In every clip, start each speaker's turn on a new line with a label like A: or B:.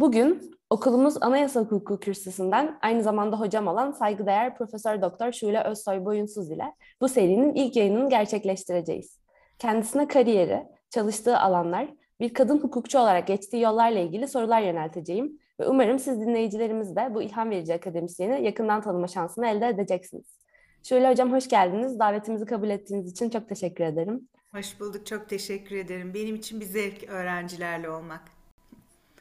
A: Bugün okulumuz Anayasa Hukuku kürsüsünden aynı zamanda hocam olan saygıdeğer Profesör Doktor Şule Özsoy Boyunsuz ile bu serinin ilk yayınını gerçekleştireceğiz. Kendisine kariyeri, çalıştığı alanlar, bir kadın hukukçu olarak geçtiği yollarla ilgili sorular yönelteceğim ve umarım siz dinleyicilerimiz de bu ilham verici akademisyeni yakından tanıma şansını elde edeceksiniz. Şule Hocam hoş geldiniz. Davetimizi kabul ettiğiniz için çok teşekkür ederim.
B: Hoş bulduk, çok teşekkür ederim. Benim için bir zevk öğrencilerle olmak.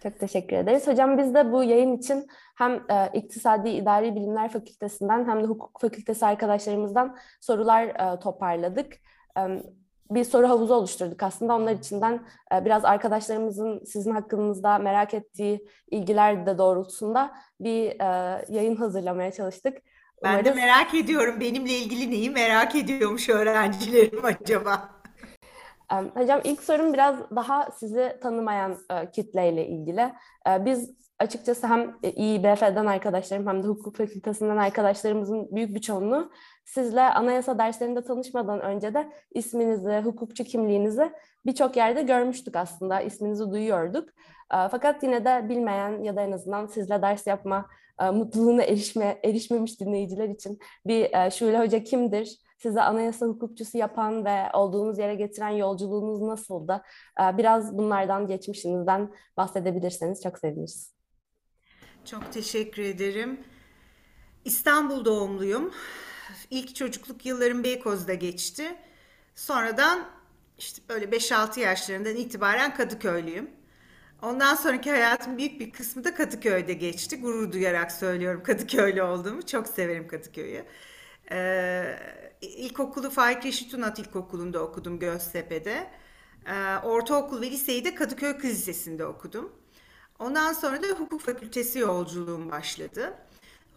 A: Çok teşekkür ederiz. Hocam biz de bu yayın için hem e, İktisadi İdari Bilimler Fakültesinden hem de Hukuk Fakültesi arkadaşlarımızdan sorular e, toparladık. E, bir soru havuzu oluşturduk aslında. Onlar içinden e, biraz arkadaşlarımızın sizin hakkınızda merak ettiği ilgiler de doğrultusunda bir e, yayın hazırlamaya çalıştık.
B: Ben Umarız... de merak ediyorum. Benimle ilgili neyi merak ediyormuş öğrencilerim acaba?
A: Hocam ilk sorum biraz daha sizi tanımayan e, kitleyle ilgili. E, biz açıkçası hem İİBF'den arkadaşlarım hem de hukuk fakültesinden arkadaşlarımızın büyük bir çoğunluğu sizle anayasa derslerinde tanışmadan önce de isminizi, hukukçu kimliğinizi birçok yerde görmüştük aslında. İsminizi duyuyorduk. E, fakat yine de bilmeyen ya da en azından sizle ders yapma mutluluğuna erişme, erişmemiş dinleyiciler için bir Şule Hoca kimdir? Sizi anayasa hukukçusu yapan ve olduğunuz yere getiren yolculuğunuz nasıldı? Ee, biraz bunlardan, geçmişinizden bahsedebilirseniz çok seviniriz.
B: Çok teşekkür ederim. İstanbul doğumluyum. İlk çocukluk yıllarım Beykoz'da geçti. Sonradan işte böyle 5-6 yaşlarından itibaren Kadıköylüyüm. Ondan sonraki hayatım büyük bir kısmı da Kadıköy'de geçti. Gurur duyarak söylüyorum Kadıköylü olduğumu. Çok severim Kadıköy'ü. Ee, ilkokulu Faik Reşit Unat İlkokulu'nda okudum Göztepe'de. Ee, ortaokul ve liseyi de Kadıköy Kız Lisesi'nde okudum. Ondan sonra da hukuk fakültesi yolculuğum başladı.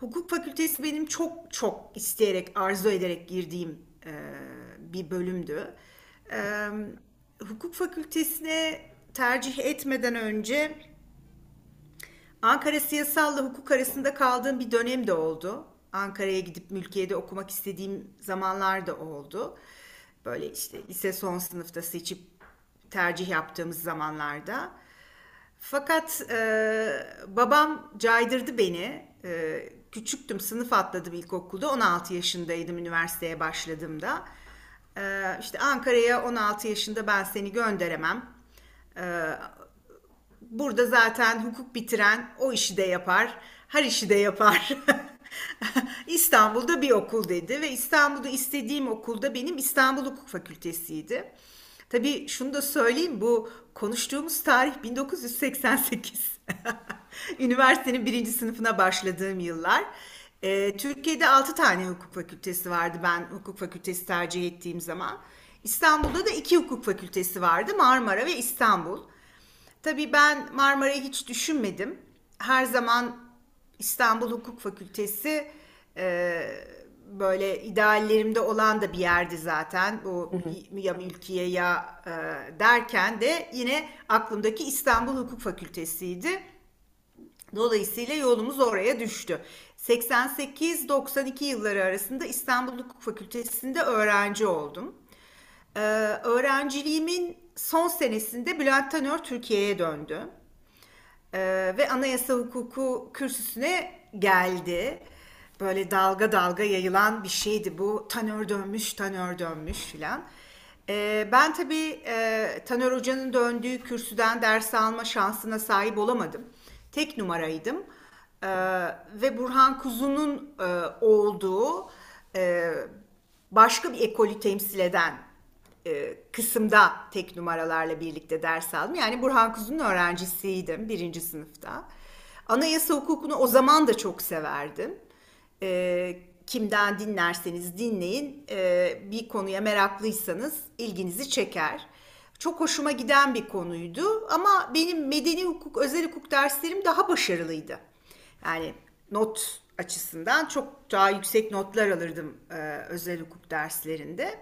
B: Hukuk fakültesi benim çok çok isteyerek, arzu ederek girdiğim e, bir bölümdü. E, hukuk fakültesine tercih etmeden önce Ankara Siyasal hukuk arasında kaldığım bir dönem de oldu. Ankara'ya gidip mülkiyede okumak istediğim zamanlar da oldu. Böyle işte lise son sınıfta seçip tercih yaptığımız zamanlarda. Fakat e, babam caydırdı beni. E, küçüktüm, sınıf atladım ilkokulda. 16 yaşındaydım üniversiteye başladığımda. E, işte Ankara'ya 16 yaşında ben seni gönderemem. E, burada zaten hukuk bitiren o işi de yapar, her işi de yapar. İstanbul'da bir okul dedi ve İstanbul'da istediğim okulda benim İstanbul Hukuk Fakültesiydi. Tabii şunu da söyleyeyim bu konuştuğumuz tarih 1988. Üniversitenin birinci sınıfına başladığım yıllar. Ee, Türkiye'de 6 tane hukuk fakültesi vardı ben hukuk fakültesi tercih ettiğim zaman. İstanbul'da da iki hukuk fakültesi vardı Marmara ve İstanbul. Tabii ben Marmara'yı hiç düşünmedim. Her zaman İstanbul Hukuk Fakültesi e, böyle ideallerimde olan da bir yerdi zaten. Bu ya mülkiye ya e, derken de yine aklımdaki İstanbul Hukuk Fakültesi'ydi. Dolayısıyla yolumuz oraya düştü. 88-92 yılları arasında İstanbul Hukuk Fakültesi'nde öğrenci oldum. Ee, öğrenciliğimin son senesinde Bülent Tanör Türkiye'ye döndü e, ve anayasa hukuku kürsüsüne geldi. Böyle dalga dalga yayılan bir şeydi bu. Tanör dönmüş, tanör dönmüş filan. E, ben tabii e, Tanör Hoca'nın döndüğü kürsüden ders alma şansına sahip olamadım. Tek numaraydım. E, ve Burhan Kuzu'nun e, olduğu e, başka bir ekolü temsil eden e, kısımda tek numaralarla birlikte ders aldım. Yani Burhan Kuzu'nun öğrencisiydim birinci sınıfta. Anayasa hukukunu o zaman da çok severdim. E, kimden dinlerseniz dinleyin e, bir konuya meraklıysanız ilginizi çeker. Çok hoşuma giden bir konuydu ama benim medeni hukuk, özel hukuk derslerim daha başarılıydı. Yani not açısından çok daha yüksek notlar alırdım e, özel hukuk derslerinde.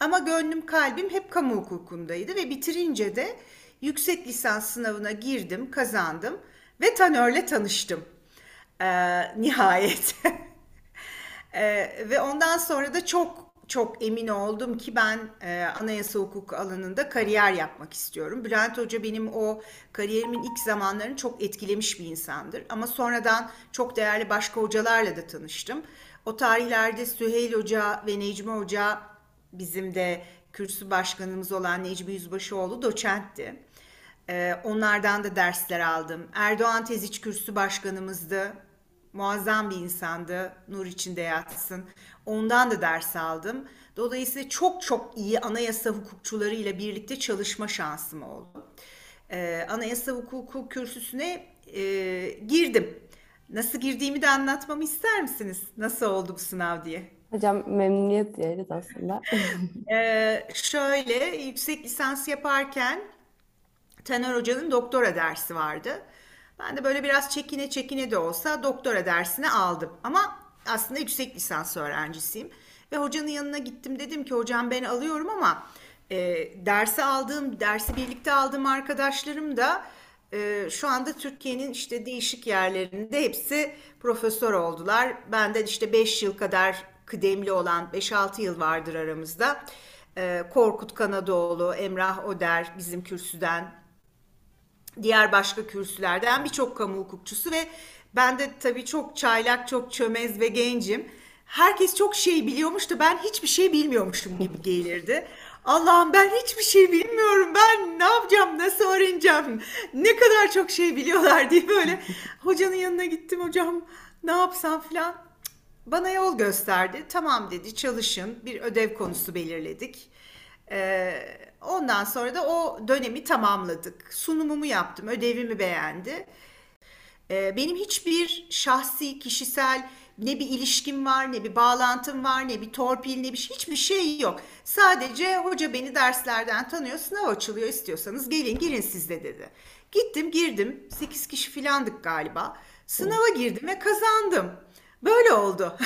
B: Ama gönlüm kalbim hep kamu hukukundaydı ve bitirince de yüksek lisans sınavına girdim, kazandım ve Tanör'le tanıştım. Ee, nihayet. ee, ve ondan sonra da çok çok emin oldum ki ben e, anayasa hukuku alanında kariyer yapmak istiyorum. Bülent Hoca benim o kariyerimin ilk zamanlarını çok etkilemiş bir insandır. Ama sonradan çok değerli başka hocalarla da tanıştım. O tarihlerde Süheyl Hoca ve Necmi Hoca bizim de kürsü başkanımız olan Necmi Yüzbaşıoğlu doçentti. E, onlardan da dersler aldım. Erdoğan Teziç kürsü başkanımızdı muazzam bir insandı. Nur içinde yatsın. Ondan da ders aldım. Dolayısıyla çok çok iyi anayasa hukukçularıyla birlikte çalışma şansım oldu. Ee, anayasa hukuku kürsüsüne e, girdim. Nasıl girdiğimi de anlatmamı ister misiniz? Nasıl oldu bu sınav diye.
A: Hocam memnuniyet diyeriz aslında.
B: ee, şöyle yüksek lisans yaparken Taner Hoca'nın doktora dersi vardı. Ben de böyle biraz çekine çekine de olsa doktora dersini aldım. Ama aslında yüksek lisans öğrencisiyim. Ve hocanın yanına gittim dedim ki hocam ben alıyorum ama e, dersi aldığım, dersi birlikte aldığım arkadaşlarım da e, şu anda Türkiye'nin işte değişik yerlerinde hepsi profesör oldular. Benden işte 5 yıl kadar kıdemli olan 5-6 yıl vardır aramızda. E, Korkut Kanadoğlu, Emrah Oder bizim kürsüden diğer başka kürsülerden birçok kamu hukukçusu ve ben de tabii çok çaylak, çok çömez ve gencim. Herkes çok şey biliyormuş da ben hiçbir şey bilmiyormuşum gibi gelirdi. Allah'ım ben hiçbir şey bilmiyorum. Ben ne yapacağım, nasıl öğreneceğim, ne kadar çok şey biliyorlar diye böyle hocanın yanına gittim. Hocam ne yapsam filan. Bana yol gösterdi. Tamam dedi çalışın. Bir ödev konusu belirledik. Ee, ondan sonra da o dönemi tamamladık. Sunumumu yaptım, ödevimi beğendi. Ee, benim hiçbir şahsi, kişisel ne bir ilişkim var, ne bir bağlantım var, ne bir torpil, ne bir şey, hiçbir şey yok. Sadece hoca beni derslerden tanıyor, sınav açılıyor istiyorsanız gelin girin siz de dedi. Gittim girdim, 8 kişi filandık galiba. Sınava girdim ve kazandım. Böyle oldu.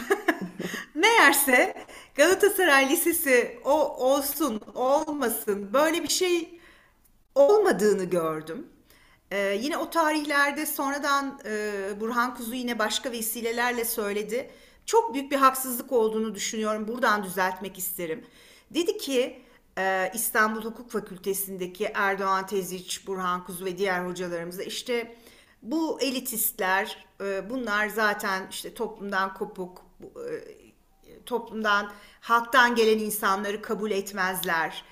B: Meğerse Galatasaray Lisesi o olsun olmasın böyle bir şey olmadığını gördüm. Ee, yine o tarihlerde sonradan e, Burhan Kuzu yine başka vesilelerle söyledi. Çok büyük bir haksızlık olduğunu düşünüyorum. Buradan düzeltmek isterim. Dedi ki e, İstanbul Hukuk Fakültesindeki Erdoğan Teziç, Burhan Kuzu ve diğer hocalarımıza işte bu elitistler e, bunlar zaten işte toplumdan kopuk, e, toplumdan halktan gelen insanları kabul etmezler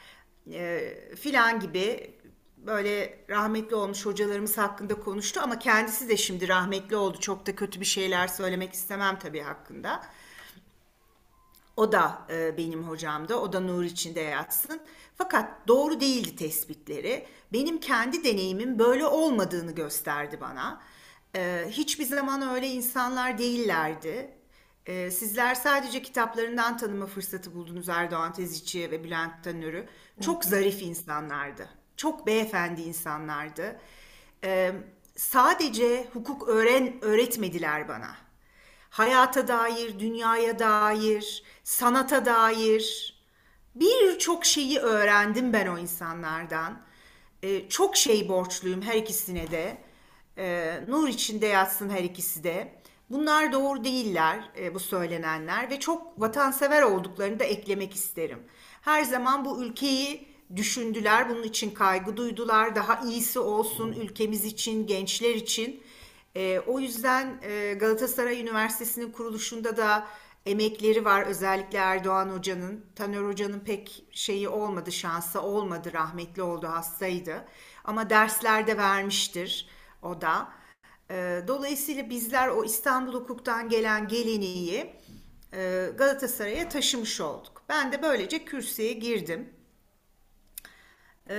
B: e, filan gibi böyle rahmetli olmuş hocalarımız hakkında konuştu ama kendisi de şimdi rahmetli oldu. Çok da kötü bir şeyler söylemek istemem tabii hakkında. O da e, benim hocamdı. O da nur içinde yatsın. Fakat doğru değildi tespitleri. Benim kendi deneyimin böyle olmadığını gösterdi bana. E, hiçbir zaman öyle insanlar değillerdi. E, sizler sadece kitaplarından tanıma fırsatı buldunuz Erdoğan Teziçi ve Bülent Tanör'ü. Çok zarif insanlardı. Çok beyefendi insanlardı. E, sadece hukuk öğren öğretmediler bana hayata dair, dünyaya dair, sanata dair birçok şeyi öğrendim ben o insanlardan. Ee, çok şey borçluyum her ikisine de. Ee, nur içinde yatsın her ikisi de. Bunlar doğru değiller e, bu söylenenler ve çok vatansever olduklarını da eklemek isterim. Her zaman bu ülkeyi düşündüler, bunun için kaygı duydular. Daha iyisi olsun ülkemiz için, gençler için. E, o yüzden e, Galatasaray Üniversitesi'nin kuruluşunda da emekleri var. Özellikle Erdoğan Hoca'nın. Taner Hoca'nın pek şeyi olmadı, şansı olmadı. Rahmetli oldu, hastaydı. Ama derslerde vermiştir o da. E, dolayısıyla bizler o İstanbul Hukuk'tan gelen geleneği e, Galatasaray'a taşımış olduk. Ben de böylece kürsüye girdim. E,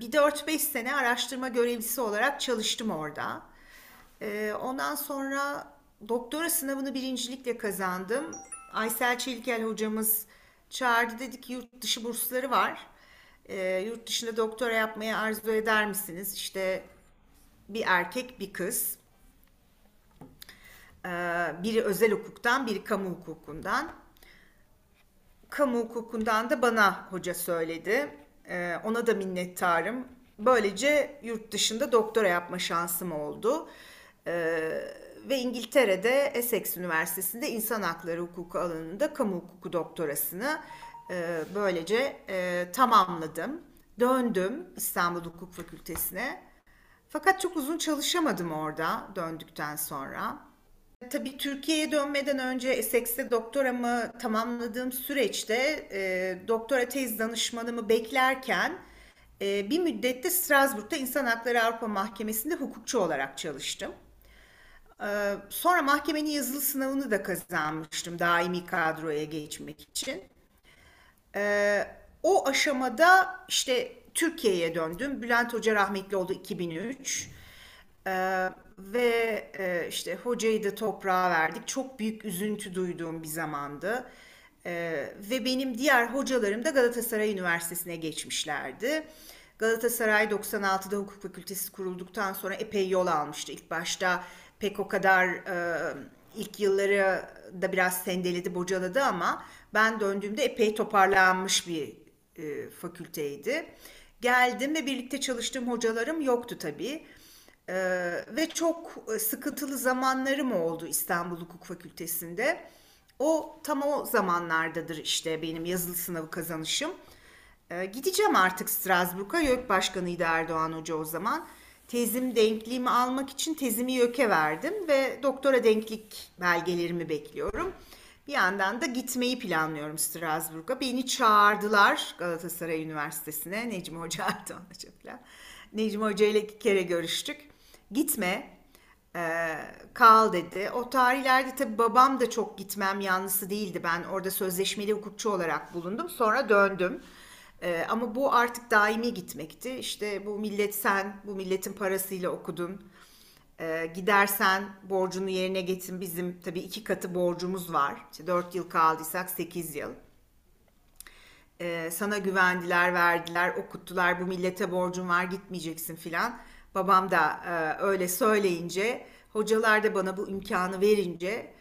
B: bir 4-5 sene araştırma görevlisi olarak çalıştım orada. Ee, ondan sonra doktora sınavını birincilikle kazandım. Aysel Çelikel hocamız çağırdı dedi ki yurt dışı bursları var. Ee, yurt dışında doktora yapmaya arzu eder misiniz? İşte bir erkek bir kız. Ee, biri özel hukuktan biri kamu hukukundan. Kamu hukukundan da bana hoca söyledi. Ee, ona da minnettarım. Böylece yurt dışında doktora yapma şansım oldu. Ee, ve İngiltere'de Essex Üniversitesi'nde insan hakları hukuku alanında kamu hukuku doktorasını E, böylece e, tamamladım. Döndüm İstanbul Hukuk Fakültesine. Fakat çok uzun çalışamadım orada döndükten sonra. Tabii Türkiye'ye dönmeden önce Essex'te doktoramı tamamladığım süreçte e, doktora tez danışmanımı beklerken e, bir müddette Strasbourg'da İnsan Hakları Avrupa Mahkemesi'nde hukukçu olarak çalıştım. E, sonra mahkemenin yazılı sınavını da kazanmıştım daimi kadroya geçmek için. E, o aşamada işte Türkiye'ye döndüm. Bülent Hoca rahmetli oldu 2003. Ee, ve e, işte hocayı da toprağa verdik. Çok büyük üzüntü duyduğum bir zamandı. Ee, ve benim diğer hocalarım da Galatasaray Üniversitesi'ne geçmişlerdi. Galatasaray 96'da hukuk fakültesi kurulduktan sonra epey yol almıştı. İlk başta pek o kadar e, ilk yılları da biraz sendeledi, bocaladı ama ben döndüğümde epey toparlanmış bir e, fakülteydi. Geldim ve birlikte çalıştığım hocalarım yoktu tabii. Ee, ve çok sıkıntılı zamanlarım oldu İstanbul Hukuk Fakültesi'nde. O tam o zamanlardadır işte benim yazılı sınavı kazanışım. Ee, gideceğim artık Strasbourg'a. YÖK Başkanıydı Erdoğan Hoca o zaman. Tezim denkliğimi almak için tezimi YÖK'e verdim ve doktora denklik belgelerimi bekliyorum. Bir yandan da gitmeyi planlıyorum Strasbourg'a. Beni çağırdılar Galatasaray Üniversitesi'ne. Necmi Hoca Erdoğan Hoca. Necmi Hoca ile iki kere görüştük. Gitme, e, kal dedi. O tarihlerde tabii babam da çok gitmem yanlısı değildi. Ben orada sözleşmeli hukukçu olarak bulundum. Sonra döndüm. E, ama bu artık daimi gitmekti. İşte bu millet sen, bu milletin parasıyla okudun e, gidersen borcunu yerine getir. Bizim tabii iki katı borcumuz var. İşte 4 yıl kaldıysak 8 yıl. E, sana güvendiler, verdiler, okuttular. Bu millete borcun var, gitmeyeceksin filan. Babam da e, öyle söyleyince, hocalar da bana bu imkanı verince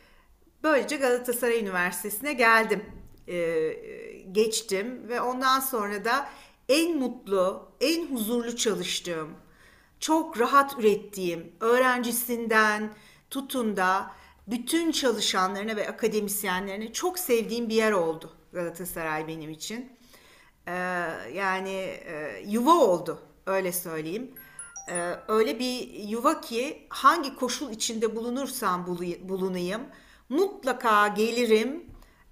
B: böylece Galatasaray Üniversitesi'ne geldim. E, geçtim ve ondan sonra da en mutlu, en huzurlu çalıştığım, çok rahat ürettiğim öğrencisinden tutun da bütün çalışanlarına ve akademisyenlerine çok sevdiğim bir yer oldu Galatasaray benim için. Ee, yani e, yuva oldu öyle söyleyeyim. Ee, öyle bir yuva ki hangi koşul içinde bulunursam bulunayım mutlaka gelirim,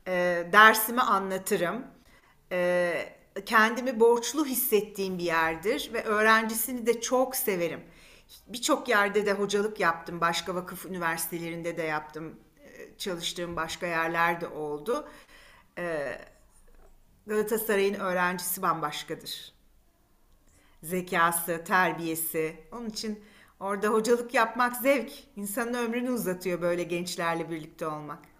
B: e, dersimi anlatırım. E, kendimi borçlu hissettiğim bir yerdir ve öğrencisini de çok severim. Birçok yerde de hocalık yaptım. Başka vakıf üniversitelerinde de yaptım. Ee, çalıştığım başka yerlerde oldu. Ee, Galatasaray'ın öğrencisi bambaşkadır. Zekası, terbiyesi. Onun için orada hocalık yapmak zevk. İnsanın ömrünü uzatıyor böyle gençlerle birlikte olmak.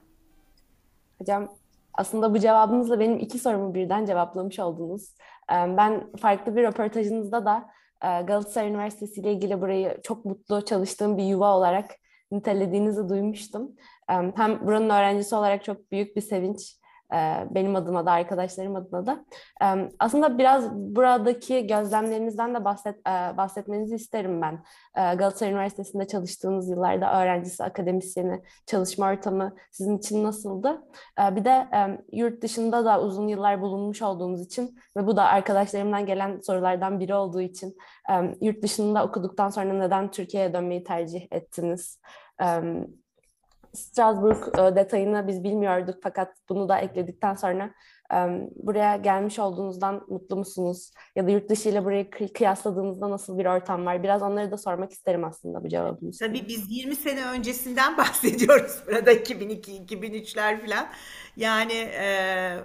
A: Hocam aslında bu cevabınızla benim iki sorumu birden cevaplamış oldunuz. Ben farklı bir röportajınızda da Galatasaray Üniversitesi ile ilgili burayı çok mutlu çalıştığım bir yuva olarak nitelediğinizi duymuştum. Hem buranın öğrencisi olarak çok büyük bir sevinç benim adıma da arkadaşlarım adına da. Aslında biraz buradaki gözlemlerinizden de bahset, bahsetmenizi isterim ben. Galatasaray Üniversitesi'nde çalıştığınız yıllarda öğrencisi, akademisyeni, çalışma ortamı sizin için nasıldı? Bir de yurt dışında da uzun yıllar bulunmuş olduğunuz için ve bu da arkadaşlarımdan gelen sorulardan biri olduğu için yurt dışında okuduktan sonra neden Türkiye'ye dönmeyi tercih ettiniz? Strasbourg e, detayını biz bilmiyorduk fakat bunu da ekledikten sonra e, buraya gelmiş olduğunuzdan mutlu musunuz? Ya da yurt dışı ile burayı kıyasladığınızda nasıl bir ortam var? Biraz onları da sormak isterim aslında bu cevabınız.
B: Tabii biz 20 sene öncesinden bahsediyoruz burada 2002-2003'ler falan. Yani e,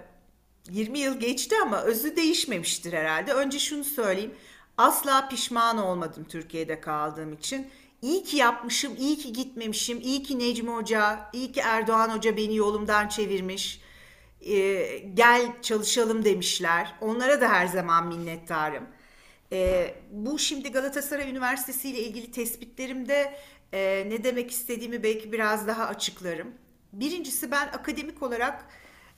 B: 20 yıl geçti ama özü değişmemiştir herhalde. Önce şunu söyleyeyim. Asla pişman olmadım Türkiye'de kaldığım için İyi ki yapmışım, iyi ki gitmemişim, iyi ki Necmi Hoca, iyi ki Erdoğan Hoca beni yolumdan çevirmiş. Ee, gel çalışalım demişler. Onlara da her zaman minnettarım. Ee, bu şimdi Galatasaray Üniversitesi ile ilgili tespitlerimde e, ne demek istediğimi belki biraz daha açıklarım. Birincisi ben akademik olarak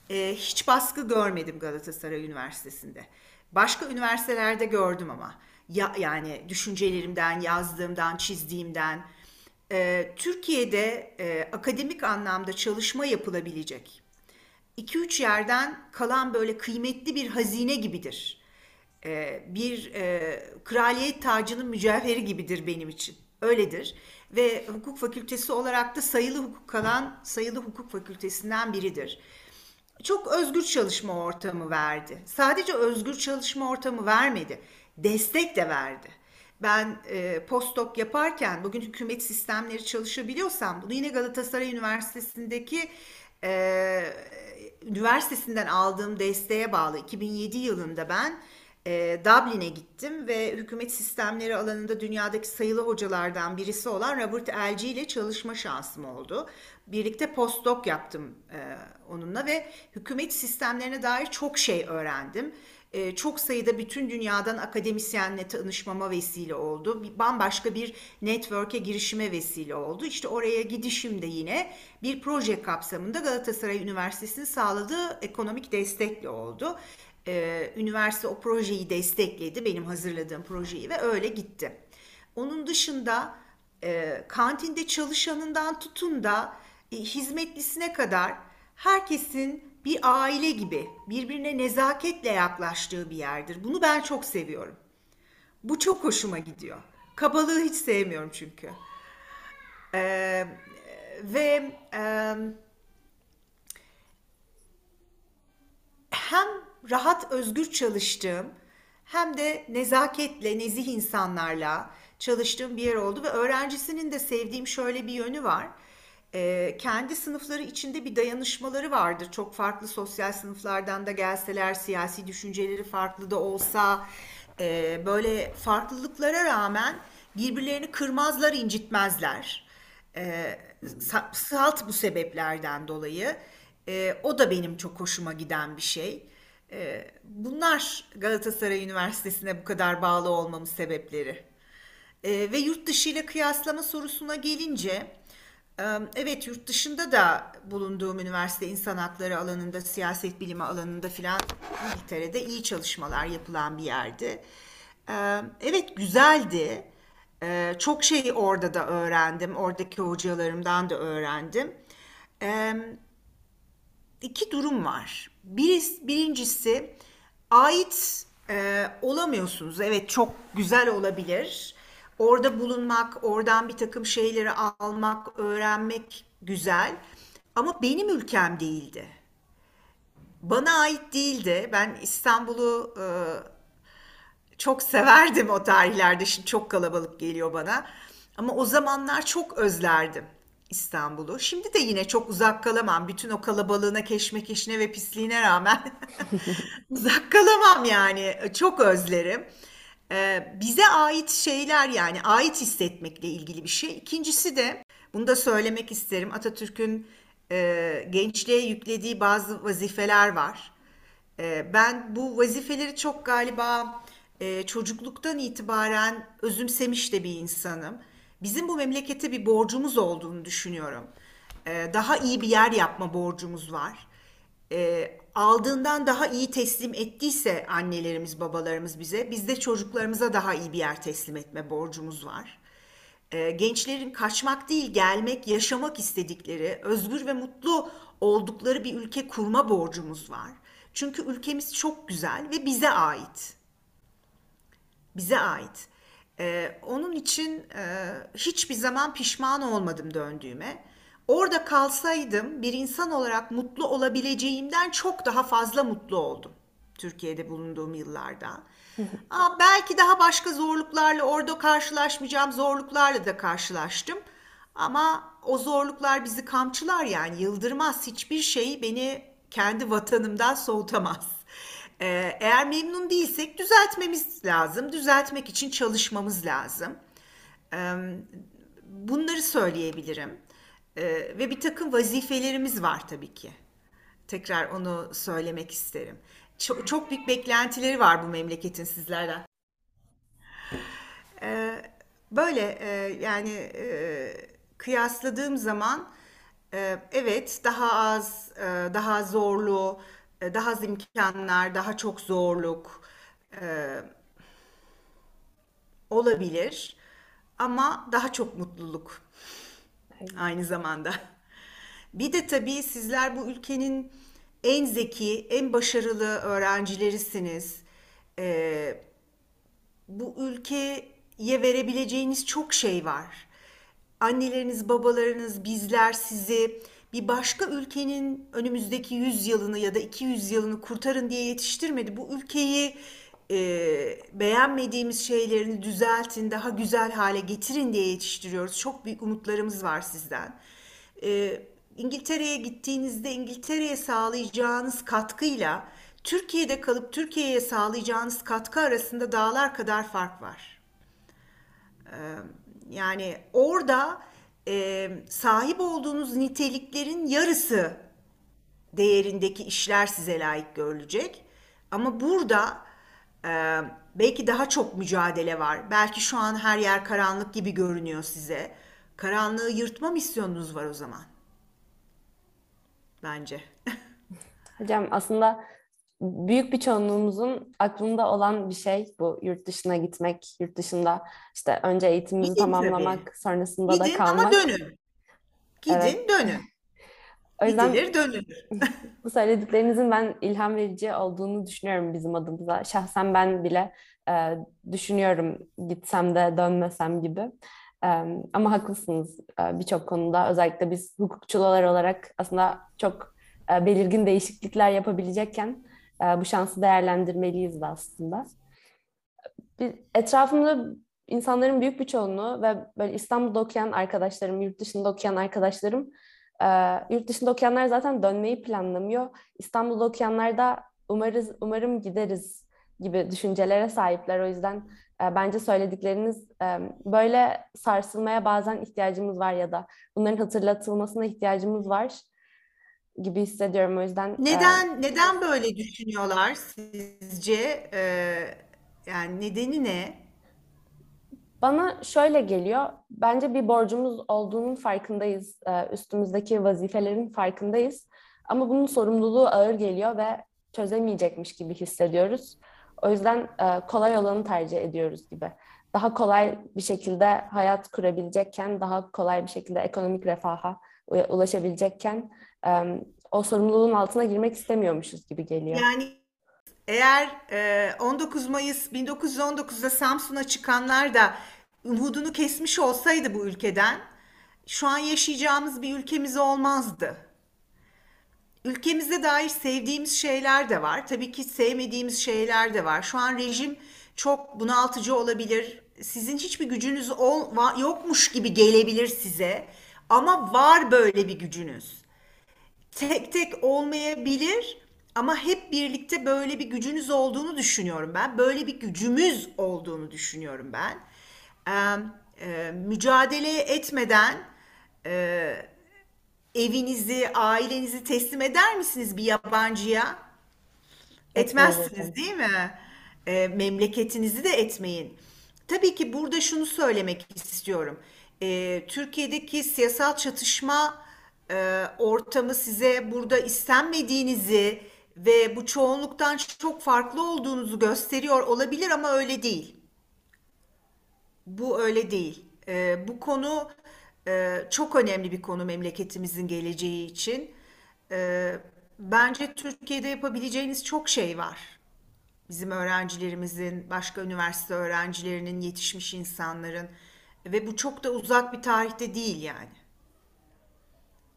B: e, hiç baskı görmedim Galatasaray Üniversitesi'nde. Başka üniversitelerde gördüm ama ya, yani düşüncelerimden, yazdığımdan, çizdiğimden e, Türkiye'de e, akademik anlamda çalışma yapılabilecek 2-3 yerden kalan böyle kıymetli bir hazine gibidir. Ee, bir e, kraliyet tacının mücevheri gibidir benim için. Öyledir. Ve hukuk fakültesi olarak da sayılı hukuk kalan sayılı hukuk fakültesinden biridir. Çok özgür çalışma ortamı verdi. Sadece özgür çalışma ortamı vermedi. Destek de verdi. Ben e, postdoc yaparken bugün hükümet sistemleri çalışabiliyorsam bunu yine Galatasaray Üniversitesi'ndeki e, üniversitesinden aldığım desteğe bağlı 2007 yılında ben e, Dublin'e gittim ve hükümet sistemleri alanında dünyadaki sayılı hocalardan birisi olan Robert Elci ile çalışma şansım oldu. Birlikte postdoc yaptım e, onunla ve hükümet sistemlerine dair çok şey öğrendim. E, çok sayıda bütün dünyadan akademisyenle tanışmama vesile oldu. Bambaşka bir network'e girişime vesile oldu. İşte oraya gidişim de yine bir proje kapsamında Galatasaray Üniversitesi'nin sağladığı ekonomik destekle oldu e, üniversite o projeyi destekledi, benim hazırladığım projeyi ve öyle gitti. Onun dışında e, kantinde çalışanından tutun da hizmetlisine kadar herkesin bir aile gibi birbirine nezaketle yaklaştığı bir yerdir. Bunu ben çok seviyorum. Bu çok hoşuma gidiyor. Kabalığı hiç sevmiyorum çünkü. Ee, ve e, hem rahat özgür çalıştığım hem de nezaketle, nezih insanlarla çalıştığım bir yer oldu ve öğrencisinin de sevdiğim şöyle bir yönü var. Ee, kendi sınıfları içinde bir dayanışmaları vardır. Çok farklı sosyal sınıflardan da gelseler, siyasi düşünceleri farklı da olsa, e, böyle farklılıklara rağmen birbirlerini kırmazlar, incitmezler. E, salt bu sebeplerden dolayı. E, o da benim çok hoşuma giden bir şey. Ee, bunlar Galatasaray Üniversitesi'ne bu kadar bağlı olmamın sebepleri. Ee, ve yurt dışı ile kıyaslama sorusuna gelince, e, evet yurt dışında da bulunduğum üniversite insan hakları alanında, siyaset bilimi alanında filan İngiltere'de iyi çalışmalar yapılan bir yerdi. Evet güzeldi. Çok şey orada da öğrendim. Oradaki hocalarımdan da öğrendim. İki durum var. Bir, birincisi ait olamıyorsunuz. Evet çok güzel olabilir. Orada bulunmak, oradan bir takım şeyleri almak, öğrenmek güzel. Ama benim ülkem değildi. Bana ait değildi. Ben İstanbul'u e, çok severdim o tarihlerde. Şimdi çok kalabalık geliyor bana. Ama o zamanlar çok özlerdim. İstanbul'u. Şimdi de yine çok uzak kalamam. Bütün o kalabalığına, keşmekeşine ve pisliğine rağmen uzak kalamam yani. Çok özlerim. Ee, bize ait şeyler yani ait hissetmekle ilgili bir şey. İkincisi de bunu da söylemek isterim. Atatürk'ün e, gençliğe yüklediği bazı vazifeler var. E, ben bu vazifeleri çok galiba e, çocukluktan itibaren özümsemiş de bir insanım bizim bu memlekete bir borcumuz olduğunu düşünüyorum. Ee, daha iyi bir yer yapma borcumuz var. Ee, aldığından daha iyi teslim ettiyse annelerimiz, babalarımız bize, biz de çocuklarımıza daha iyi bir yer teslim etme borcumuz var. Ee, gençlerin kaçmak değil, gelmek, yaşamak istedikleri, özgür ve mutlu oldukları bir ülke kurma borcumuz var. Çünkü ülkemiz çok güzel ve bize ait. Bize ait. Ee, onun için e, hiçbir zaman pişman olmadım döndüğüme. Orada kalsaydım bir insan olarak mutlu olabileceğimden çok daha fazla mutlu oldum. Türkiye'de bulunduğum yıllarda. Ama belki daha başka zorluklarla orada karşılaşmayacağım zorluklarla da karşılaştım. Ama o zorluklar bizi kamçılar yani yıldırmaz. Hiçbir şey beni kendi vatanımdan soğutamaz. Ee, eğer memnun değilsek düzeltmemiz lazım. Düzeltmek için çalışmamız lazım. Ee, bunları söyleyebilirim. Ee, ve bir takım vazifelerimiz var tabii ki. Tekrar onu söylemek isterim. Çok, çok büyük beklentileri var bu memleketin sizlerden. Böyle e, yani e, kıyasladığım zaman e, evet daha az, daha zorlu, e, daha az imkanlar, daha çok zorluk e, olabilir ama daha çok mutluluk aynı zamanda. Bir de tabii sizler bu ülkenin en zeki, en başarılı öğrencilerisiniz. Ee, bu ülkeye verebileceğiniz çok şey var. Anneleriniz, babalarınız, bizler sizi bir başka ülkenin önümüzdeki 100 yılını ya da 200 yılını kurtarın diye yetiştirmedi. Bu ülkeyi e, beğenmediğimiz şeylerini düzeltin, daha güzel hale getirin diye yetiştiriyoruz. Çok büyük umutlarımız var sizden. E, İngiltere'ye gittiğinizde İngiltere'ye sağlayacağınız katkıyla Türkiye'de kalıp Türkiye'ye sağlayacağınız katkı arasında dağlar kadar fark var. Ee, yani orada e, sahip olduğunuz niteliklerin yarısı değerindeki işler size layık görülecek. Ama burada e, belki daha çok mücadele var. Belki şu an her yer karanlık gibi görünüyor size. Karanlığı yırtma misyonunuz var o zaman. Bence.
A: Hocam aslında büyük bir çoğunluğumuzun aklında olan bir şey bu yurt dışına gitmek, yurt dışında işte önce eğitimimizi
B: Gidin
A: tamamlamak,
B: tabii.
A: sonrasında da
B: Gidin ama
A: kalmak.
B: dönün.
A: Evet.
B: Gidin dönün.
A: O yüzden
B: Gidilir dönülür.
A: bu söylediklerinizin ben ilham verici olduğunu düşünüyorum bizim adımıza. Şahsen ben bile e, düşünüyorum gitsem de dönmesem gibi. E, ama haklısınız e, birçok konuda. Özellikle biz hukukçular olarak aslında çok e, belirgin değişiklikler yapabilecekken e, bu şansı değerlendirmeliyiz de aslında. Bir, etrafımda insanların büyük bir çoğunluğu ve böyle İstanbul'da okuyan arkadaşlarım, yurt dışında okuyan arkadaşlarım, e, yurt dışında okuyanlar zaten dönmeyi planlamıyor. İstanbul'da okuyanlar da umarız, umarım gideriz gibi düşüncelere sahipler. O yüzden e, bence söyledikleriniz e, böyle sarsılmaya bazen ihtiyacımız var ya da bunların hatırlatılmasına ihtiyacımız var gibi hissediyorum. O yüzden e,
B: Neden neden böyle düşünüyorlar sizce? Ee, yani nedeni ne?
A: Bana şöyle geliyor, bence bir borcumuz olduğunun farkındayız, e, üstümüzdeki vazifelerin farkındayız. Ama bunun sorumluluğu ağır geliyor ve çözemeyecekmiş gibi hissediyoruz. O yüzden e, kolay olanı tercih ediyoruz gibi. Daha kolay bir şekilde hayat kurabilecekken, daha kolay bir şekilde ekonomik refaha ulaşabilecekken o sorumluluğun altına girmek istemiyormuşuz gibi geliyor.
B: Yani eğer e, 19 Mayıs 1919'da Samsun'a çıkanlar da umudunu kesmiş olsaydı bu ülkeden, şu an yaşayacağımız bir ülkemiz olmazdı. Ülkemize dair sevdiğimiz şeyler de var. Tabii ki sevmediğimiz şeyler de var. Şu an rejim çok bunaltıcı olabilir. Sizin hiçbir gücünüz ol, yokmuş gibi gelebilir size. Ama var böyle bir gücünüz. Tek tek olmayabilir ama hep birlikte böyle bir gücünüz olduğunu düşünüyorum ben. Böyle bir gücümüz olduğunu düşünüyorum ben. Ee, e, mücadele etmeden e, evinizi, ailenizi teslim eder misiniz bir yabancıya? Etmezsiniz değil mi? E, memleketinizi de etmeyin. Tabii ki burada şunu söylemek istiyorum. E, Türkiye'deki siyasal çatışma e, ortamı size burada istenmediğinizi ve bu çoğunluktan çok farklı olduğunuzu gösteriyor olabilir ama öyle değil. Bu öyle değil. Ee, bu konu e, çok önemli bir konu memleketimizin geleceği için. Ee, bence Türkiye'de yapabileceğiniz çok şey var. Bizim öğrencilerimizin, başka üniversite öğrencilerinin, yetişmiş insanların ve bu çok da uzak bir tarihte değil yani.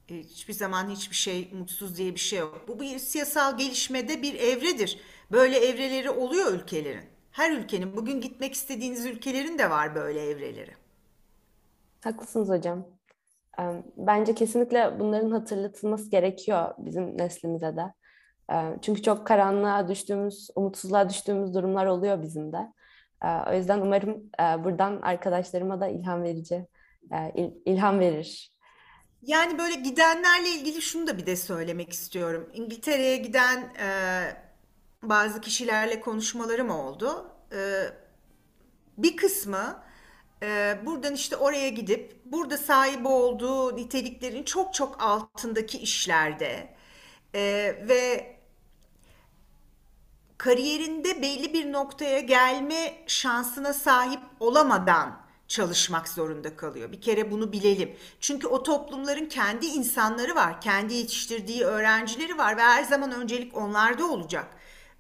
B: E, Hiçbir zaman hiçbir şey mutsuz diye bir şey yok. Bu bir siyasal gelişmede bir evredir. Böyle evreleri oluyor ülkelerin. Her ülkenin, bugün gitmek istediğiniz ülkelerin de var böyle evreleri.
A: Haklısınız hocam. Bence kesinlikle bunların hatırlatılması gerekiyor bizim neslimize de. Çünkü çok karanlığa düştüğümüz, umutsuzluğa düştüğümüz durumlar oluyor bizim de. O yüzden umarım e, buradan arkadaşlarıma da ilham verici, e, il- ilham verir.
B: Yani böyle gidenlerle ilgili şunu da bir de söylemek istiyorum. İngiltere'ye giden e, bazı kişilerle konuşmalarım oldu. E, bir kısmı e, buradan işte oraya gidip burada sahip olduğu niteliklerin çok çok altındaki işlerde e, ve kariyerinde belli bir noktaya gelme şansına sahip olamadan çalışmak zorunda kalıyor. Bir kere bunu bilelim. Çünkü o toplumların kendi insanları var, kendi yetiştirdiği öğrencileri var ve her zaman öncelik onlarda olacak.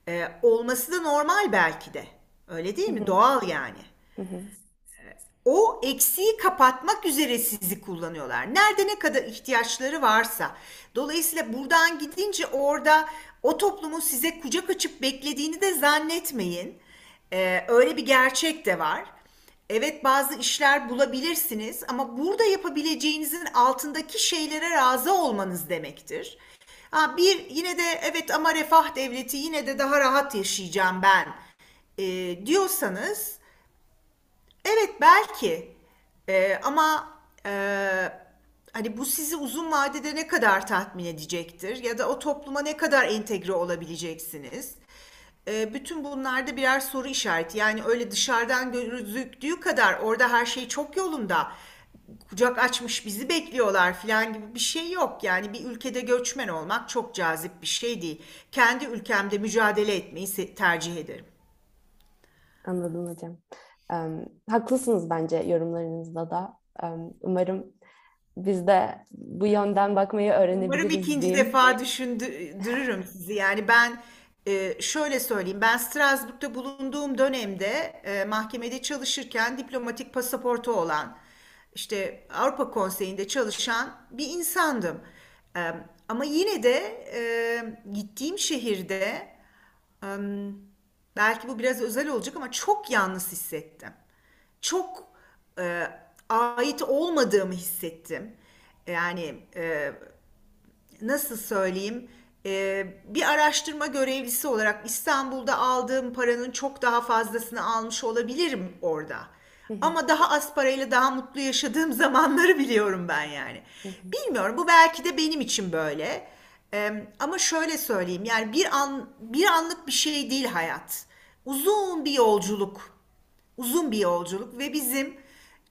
B: Ee, olması da normal belki de. Öyle değil mi? Doğal yani. O eksiği kapatmak üzere sizi kullanıyorlar. Nerede ne kadar ihtiyaçları varsa. Dolayısıyla buradan gidince orada o toplumun size kucak açıp beklediğini de zannetmeyin. Ee, öyle bir gerçek de var. Evet bazı işler bulabilirsiniz ama burada yapabileceğinizin altındaki şeylere razı olmanız demektir. Ha, bir yine de evet ama refah devleti yine de daha rahat yaşayacağım ben e, diyorsanız evet belki E, ama e, hani bu sizi uzun vadede ne kadar tatmin edecektir ya da o topluma ne kadar entegre olabileceksiniz? E, bütün bunlarda birer soru işareti. Yani öyle dışarıdan gözüktüğü kadar orada her şey çok yolunda. Kucak açmış bizi bekliyorlar falan gibi bir şey yok. Yani bir ülkede göçmen olmak çok cazip bir şey değil. Kendi ülkemde mücadele etmeyi tercih ederim.
A: Anladım hocam. Em, haklısınız bence yorumlarınızda da. Em, umarım biz de bu yönden bakmayı
B: Umarım
A: öğrenebiliriz
B: ikinci
A: diyeyim.
B: defa düşündürürüm sizi. Yani ben e, şöyle söyleyeyim. Ben Strasbourg'da bulunduğum dönemde e, mahkemede çalışırken diplomatik pasaportu olan işte Avrupa Konseyi'nde çalışan bir insandım. E, ama yine de e, gittiğim şehirde e, belki bu biraz özel olacak ama çok yalnız hissettim. Çok e, ait olmadığımı hissettim. Yani e, nasıl söyleyeyim bir araştırma görevlisi olarak İstanbul'da aldığım paranın çok daha fazlasını almış olabilirim orada. Ama daha az parayla daha mutlu yaşadığım zamanları biliyorum ben yani. Bilmiyorum bu belki de benim için böyle. E, ama şöyle söyleyeyim yani bir an bir anlık bir şey değil hayat. Uzun bir yolculuk. Uzun bir yolculuk ve bizim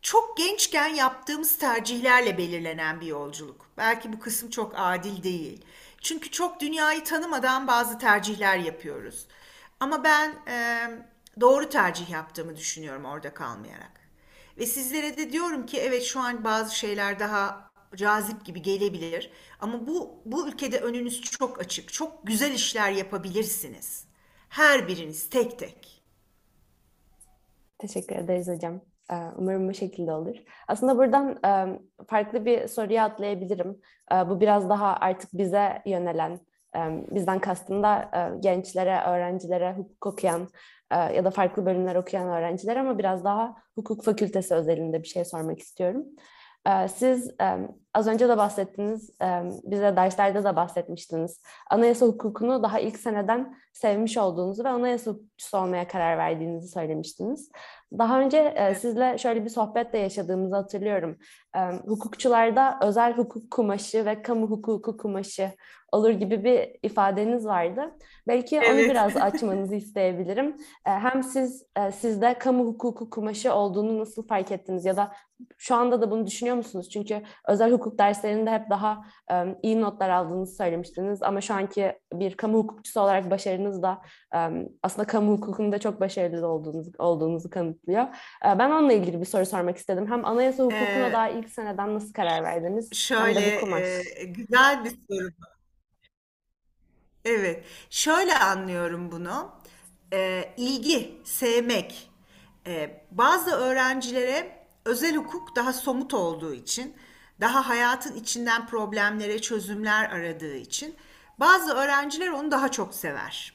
B: çok gençken yaptığımız tercihlerle belirlenen bir yolculuk. Belki bu kısım çok adil değil. Çünkü çok dünyayı tanımadan bazı tercihler yapıyoruz. Ama ben e, doğru tercih yaptığımı düşünüyorum orada kalmayarak. Ve sizlere de diyorum ki evet şu an bazı şeyler daha cazip gibi gelebilir. Ama bu bu ülkede önünüz çok açık. Çok güzel işler yapabilirsiniz. Her biriniz tek tek.
A: Teşekkür ederiz hocam. Umarım bu şekilde olur. Aslında buradan farklı bir soruya atlayabilirim. Bu biraz daha artık bize yönelen, bizden kastım da gençlere, öğrencilere, hukuk okuyan ya da farklı bölümler okuyan öğrenciler ama biraz daha hukuk fakültesi özelinde bir şey sormak istiyorum. Siz az önce de bahsettiniz, bize derslerde de bahsetmiştiniz. Anayasa hukukunu daha ilk seneden sevmiş olduğunuzu ve anayasa hukukçusu olmaya karar verdiğinizi söylemiştiniz. Daha önce e, sizle şöyle bir sohbet de yaşadığımızı hatırlıyorum. E, hukukçularda özel hukuk kumaşı ve kamu hukuku kumaşı olur gibi bir ifadeniz vardı. Belki onu
B: Evet.
A: biraz açmanızı isteyebilirim. E, hem siz e, sizde kamu hukuku kumaşı olduğunu nasıl fark ettiniz ya da şu anda da bunu düşünüyor musunuz? Çünkü özel hukuk derslerinde hep daha e, iyi notlar aldığınızı söylemiştiniz ama şu anki bir kamu hukukçusu olarak başarınız da e, aslında kamu hukukunda çok başarılı olduğunuz, olduğunuzu kanıtlıyor. E, Ben onunla ilgili bir soru sormak istedim. Hem anayasa hukukuna
B: Ee,
A: daha ilk seneden nasıl karar verdiniz
B: şöyle e, güzel bir soru. Evet, şöyle anlıyorum bunu. Ee, ilgi, sevmek. Ee, bazı öğrencilere özel hukuk daha somut olduğu için, daha hayatın içinden problemlere çözümler aradığı için, bazı öğrenciler onu daha çok sever.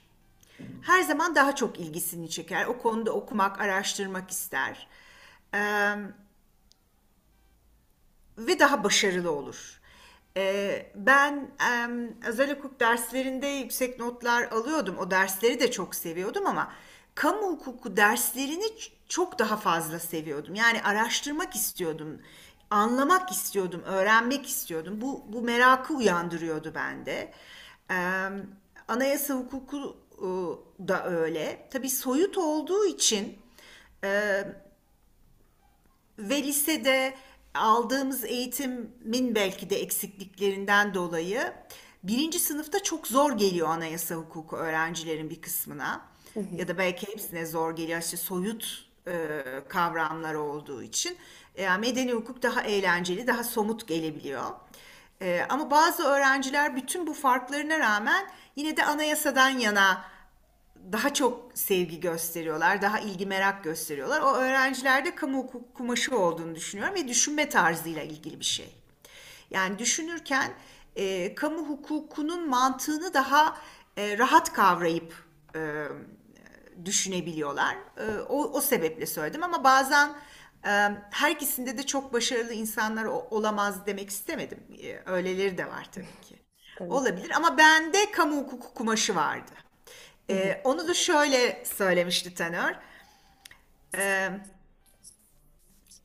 B: Her zaman daha çok ilgisini çeker. O konuda okumak, araştırmak ister. Ee, ve daha başarılı olur. Ee, ben em, özel hukuk derslerinde yüksek notlar alıyordum. O dersleri de çok seviyordum ama kamu hukuku derslerini çok daha fazla seviyordum. Yani araştırmak istiyordum, anlamak istiyordum, öğrenmek istiyordum. Bu, bu merakı uyandırıyordu bende. Em, anayasa hukuku e, da öyle. Tabii soyut olduğu için e, ve lisede aldığımız eğitimin belki de eksikliklerinden dolayı birinci sınıfta çok zor geliyor anayasa hukuku öğrencilerin bir kısmına. Ya da belki hepsine zor geliyor. İşte soyut e, kavramlar olduğu için e, medeni hukuk daha eğlenceli, daha somut gelebiliyor. E, ama bazı öğrenciler bütün bu farklarına rağmen yine de anayasadan yana daha çok sevgi gösteriyorlar, daha ilgi merak gösteriyorlar. O öğrencilerde kamu hukuk kumaşı olduğunu düşünüyorum ve düşünme tarzıyla ilgili bir şey. Yani düşünürken e, kamu hukukunun mantığını daha e, rahat kavrayıp e, düşünebiliyorlar. E, o, o sebeple söyledim ama bazen her ikisinde de çok başarılı insanlar olamaz demek istemedim. E, öyleleri de var tabii ki. Tabii. Olabilir ama bende kamu hukuku kumaşı vardı. E, onu da şöyle söylemişti Taner. E,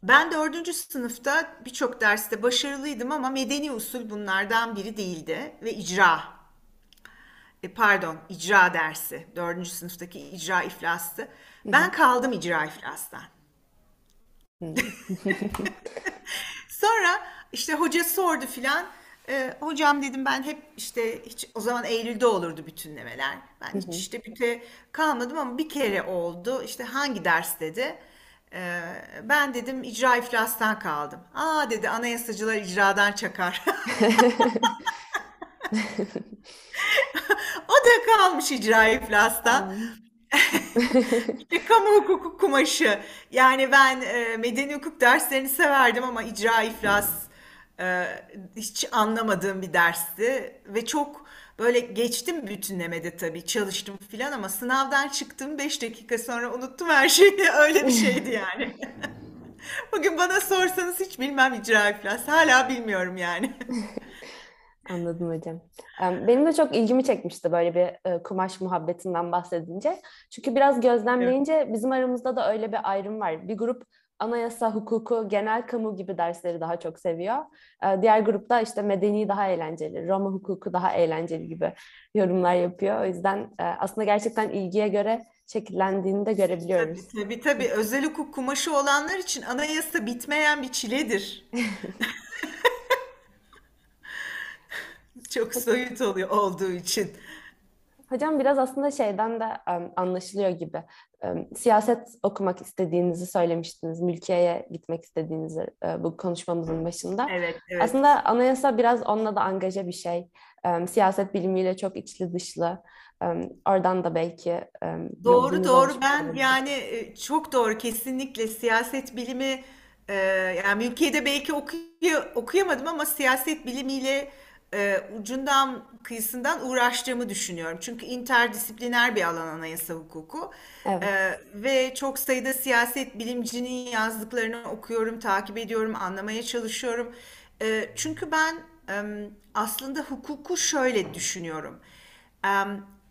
B: ben dördüncü sınıfta birçok derste başarılıydım ama medeni usul bunlardan biri değildi ve icra. E, pardon, icra dersi. Dördüncü sınıftaki icra iflastı. Ben kaldım icra iflastan. Sonra işte hoca sordu filan. E, hocam dedim ben hep işte hiç o zaman Eylül'de olurdu bütünlemeler. Ben hiç işte büte kalmadım ama bir kere oldu. İşte hangi ders dedi. E, ben dedim icra iflastan kaldım. Aa dedi anayasacılar icradan çakar. o da kalmış icra iflastan. işte kamu hukuku kumaşı. Yani ben e, medeni hukuk derslerini severdim ama icra iflas e, hiç anlamadığım bir dersti ve çok böyle geçtim bütünlemede tabii çalıştım filan ama sınavdan çıktım 5 dakika sonra unuttum her şeyi öyle bir şeydi yani. Bugün bana sorsanız hiç bilmem icra iflas hala bilmiyorum yani.
A: Anladım hocam. Benim de çok ilgimi çekmişti böyle bir kumaş muhabbetinden bahsedince. Çünkü biraz gözlemleyince bizim aramızda da öyle bir ayrım var. Bir grup anayasa, hukuku, genel kamu gibi dersleri daha çok seviyor. Diğer grupta işte medeni daha eğlenceli, Roma hukuku daha eğlenceli gibi yorumlar yapıyor. O yüzden aslında gerçekten ilgiye göre şekillendiğini de görebiliyoruz.
B: Tabii tabii. tabii. Özel hukuk kumaşı olanlar için anayasa bitmeyen bir çiledir. Çok soyut oluyor olduğu için.
A: Hocam biraz aslında şeyden de um, anlaşılıyor gibi. Um, siyaset okumak istediğinizi söylemiştiniz. Mülkiyeye gitmek istediğinizi uh, bu konuşmamızın başında.
B: Evet, evet.
A: Aslında anayasa biraz onunla da angaja bir şey. Um, siyaset bilimiyle çok içli dışlı. Oradan da belki
B: Doğru doğru ben yani çok doğru kesinlikle siyaset bilimi e, yani mülkiyede belki okuy okuyamadım ama siyaset bilimiyle e, ucundan kıyısından uğraştığımı düşünüyorum. Çünkü interdisipliner bir alan anayasa hukuku. Evet. E, ve çok sayıda siyaset bilimcinin yazdıklarını okuyorum, takip ediyorum, anlamaya çalışıyorum. E, çünkü ben e, aslında hukuku şöyle düşünüyorum. E,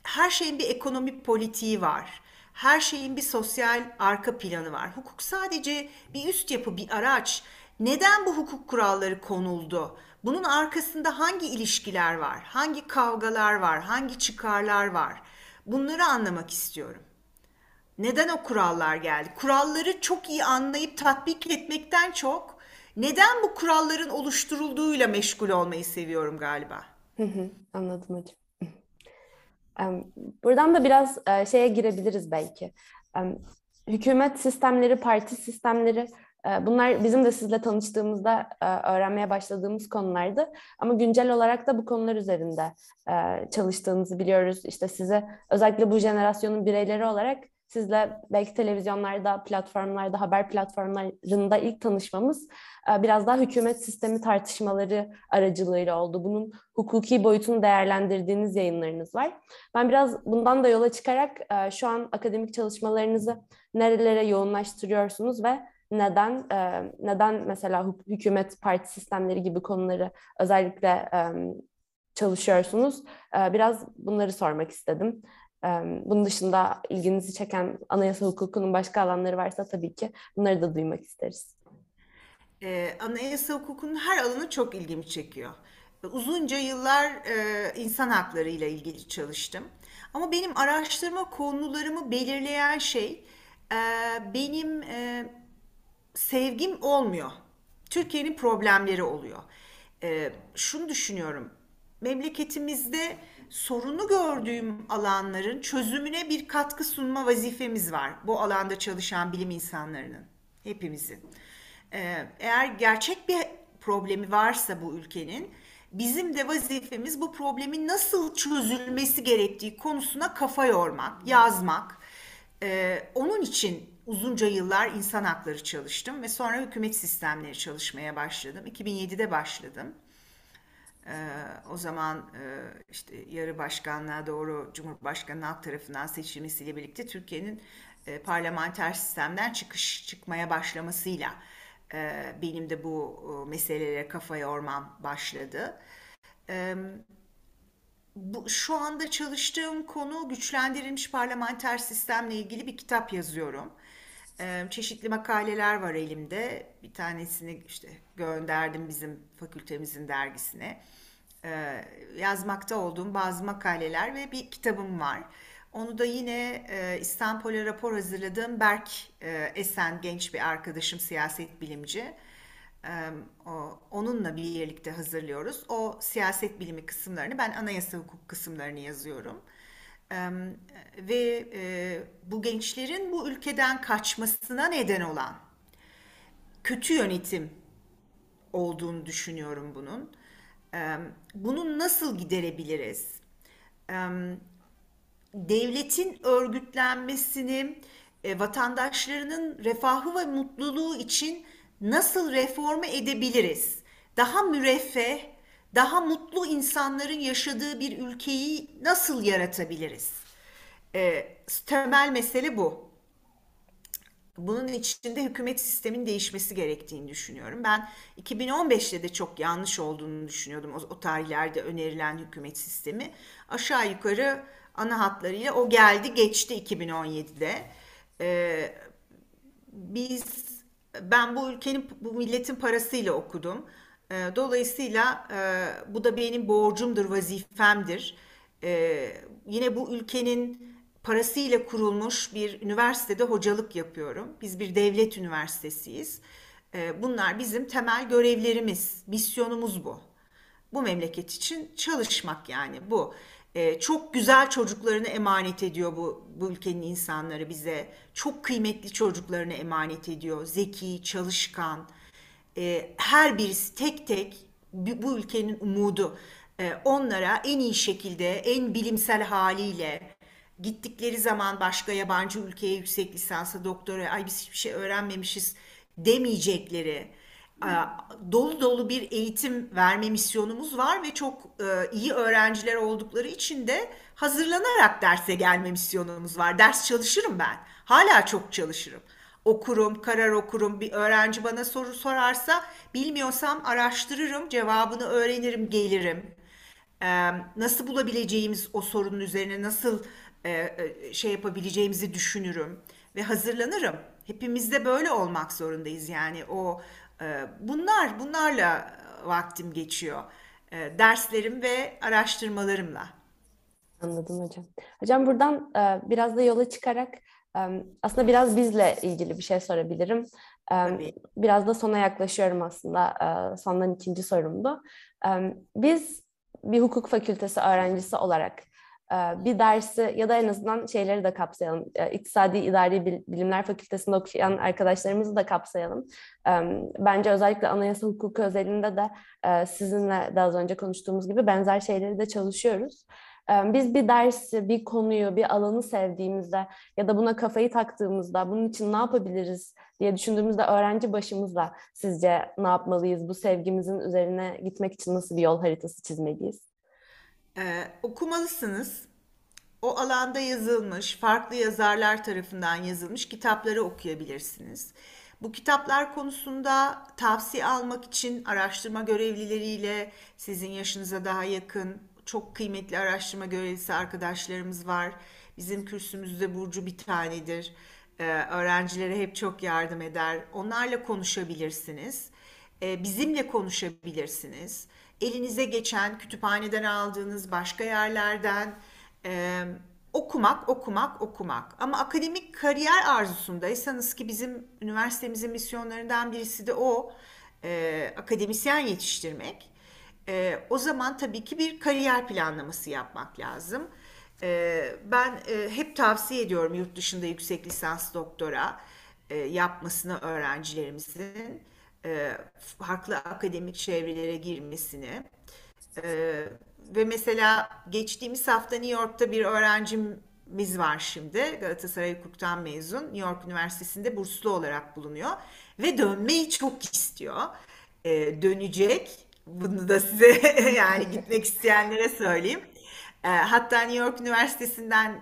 B: her şeyin bir ekonomi politiği var. Her şeyin bir sosyal arka planı var. Hukuk sadece bir üst yapı, bir araç. Neden bu hukuk kuralları konuldu? Bunun arkasında hangi ilişkiler var? Hangi kavgalar var? Hangi çıkarlar var? Bunları anlamak istiyorum. Neden o kurallar geldi? Kuralları çok iyi anlayıp tatbik etmekten çok neden bu kuralların oluşturulduğuyla meşgul olmayı seviyorum galiba.
A: anladım hocam. Buradan da biraz e, şeye girebiliriz belki. Hükümet sistemleri, parti sistemleri bunlar bizim de sizle tanıştığımızda e, öğrenmeye başladığımız konulardı. Ama güncel olarak da bu konular üzerinde e, çalıştığınızı biliyoruz. İşte size özellikle bu jenerasyonun bireyleri olarak sizle belki televizyonlarda, platformlarda, haber platformlarında ilk tanışmamız e, biraz daha hükümet sistemi tartışmaları aracılığıyla oldu. Bunun hukuki boyutunu değerlendirdiğiniz yayınlarınız var. Ben biraz bundan da yola çıkarak şu an akademik çalışmalarınızı nerelere yoğunlaştırıyorsunuz ve neden e, neden mesela hükümet parti sistemleri gibi konuları özellikle e, çalışıyorsunuz? E, biraz bunları sormak istedim. E, bunun dışında ilginizi çeken anayasa hukukunun başka alanları varsa tabii ki bunları da duymak isteriz.
B: E, anayasa hukukunun her alanı çok ilgimi çekiyor. Uzunca yıllar e, insan hakları ile ilgili çalıştım. Ama benim araştırma konularımı belirleyen şey e, benim e, sevgim olmuyor. Türkiye'nin problemleri oluyor. Ee, şunu düşünüyorum. Memleketimizde sorunu gördüğüm alanların çözümüne bir katkı sunma vazifemiz var. Bu alanda çalışan bilim insanlarının, hepimizin. Ee, eğer gerçek bir problemi varsa bu ülkenin, bizim de vazifemiz bu problemin nasıl çözülmesi gerektiği konusuna kafa yormak, yazmak. Ee, onun için uzunca yıllar insan hakları çalıştım ve sonra hükümet sistemleri çalışmaya başladım. 2007'de başladım. Ee, o zaman e, işte yarı başkanlığa doğru Cumhurbaşkanı halk tarafından seçilmesiyle birlikte Türkiye'nin e, parlamenter sistemden çıkış çıkmaya başlamasıyla e, benim de bu e, meselelere kafa yormam başladı. E, bu, şu anda çalıştığım konu güçlendirilmiş parlamenter sistemle ilgili bir kitap yazıyorum. Çeşitli makaleler var elimde. Bir tanesini işte gönderdim bizim fakültemizin dergisine. Ee, yazmakta olduğum bazı makaleler ve bir kitabım var. Onu da yine e, İstanbul'a rapor hazırladığım Berk e, Esen genç bir arkadaşım siyaset bilimci. E, o, onunla birlikte hazırlıyoruz. O siyaset bilimi kısımlarını ben anayasa hukuk kısımlarını yazıyorum. Ve e, bu gençlerin bu ülkeden kaçmasına neden olan kötü yönetim olduğunu düşünüyorum bunun. Bunu nasıl giderebiliriz? Devletin örgütlenmesini, e, vatandaşlarının refahı ve mutluluğu için nasıl reforme edebiliriz? Daha müreffeh, daha mutlu insanların yaşadığı bir ülkeyi nasıl yaratabiliriz? E, temel mesele bu. Bunun içinde hükümet sistemin değişmesi gerektiğini düşünüyorum. Ben 2015'te de çok yanlış olduğunu düşünüyordum o, o tarihlerde önerilen hükümet sistemi. Aşağı yukarı ana hatlarıyla o geldi geçti 2017'de. Ee, biz ben bu ülkenin bu milletin parasıyla okudum. Ee, dolayısıyla e, bu da benim borcumdur, vazifemdir. Ee, yine bu ülkenin parasıyla kurulmuş bir üniversitede hocalık yapıyorum. Biz bir devlet üniversitesiyiz. Ee, bunlar bizim temel görevlerimiz, misyonumuz bu. Bu memleket için çalışmak yani bu. Çok güzel çocuklarını emanet ediyor bu, bu ülkenin insanları bize. Çok kıymetli çocuklarını emanet ediyor. Zeki, çalışkan. Ee, her birisi tek tek bu ülkenin umudu. Ee, onlara en iyi şekilde, en bilimsel haliyle gittikleri zaman başka yabancı ülkeye yüksek lisansa, doktora, ay biz hiçbir şey öğrenmemişiz demeyecekleri dolu dolu bir eğitim verme misyonumuz var ve çok e, iyi öğrenciler oldukları için de hazırlanarak derse gelme misyonumuz var. Ders çalışırım ben. Hala çok çalışırım. Okurum, karar okurum. Bir öğrenci bana soru sorarsa bilmiyorsam araştırırım, cevabını öğrenirim, gelirim. E, nasıl bulabileceğimiz o sorunun üzerine nasıl e, şey yapabileceğimizi düşünürüm ve hazırlanırım. Hepimiz de böyle olmak zorundayız yani o ee, bunlar, bunlarla e, vaktim geçiyor. Ee, derslerim ve araştırmalarımla.
A: Anladım hocam. Hocam buradan e, biraz da yola çıkarak e, aslında biraz bizle ilgili bir şey sorabilirim. Tabii. Biraz da sona yaklaşıyorum aslında. Sondan ikinci sorumdu. Biz bir hukuk fakültesi öğrencisi olarak ee, bir dersi ya da en azından şeyleri de kapsayalım. Ee, İktisadi İdari Bilimler Fakültesinde okuyan arkadaşlarımızı da kapsayalım. Bence özellikle anayasa hukuku özelinde de e, sizinle de az önce konuştuğumuz gibi benzer şeyleri de çalışıyoruz. Biz bir dersi, bir konuyu, bir alanı sevdiğimizde ya da buna kafayı taktığımızda bunun için ne yapabiliriz diye düşündüğümüzde öğrenci başımızda sizce ne yapmalıyız? Bu sevgimizin üzerine gitmek için nasıl bir yol haritası çizmeliyiz?
B: Ee, okumalısınız. O alanda yazılmış, farklı yazarlar tarafından yazılmış kitapları okuyabilirsiniz. Bu kitaplar konusunda tavsiye almak için araştırma görevlileriyle sizin yaşınıza daha yakın çok kıymetli araştırma görevlisi arkadaşlarımız var. Bizim kürsümüzde Burcu bir tanedir. Ee, öğrencilere hep çok yardım eder. Onlarla konuşabilirsiniz. Ee, bizimle konuşabilirsiniz elinize geçen kütüphaneden aldığınız başka yerlerden e, okumak, okumak, okumak. Ama akademik kariyer arzusundaysanız ki bizim üniversitemizin misyonlarından birisi de o, e, akademisyen yetiştirmek. E, o zaman tabii ki bir kariyer planlaması yapmak lazım. E, ben e, hep tavsiye ediyorum yurt dışında yüksek lisans doktora e, yapmasını öğrencilerimizin e, farklı akademik çevrelere girmesini. E, ve mesela geçtiğimiz hafta New York'ta bir öğrencimiz var şimdi. Galatasaray Hukuk'tan mezun. New York Üniversitesi'nde burslu olarak bulunuyor. Ve dönmeyi çok istiyor. E, dönecek. Bunu da size yani gitmek isteyenlere söyleyeyim. E, hatta New York Üniversitesi'nden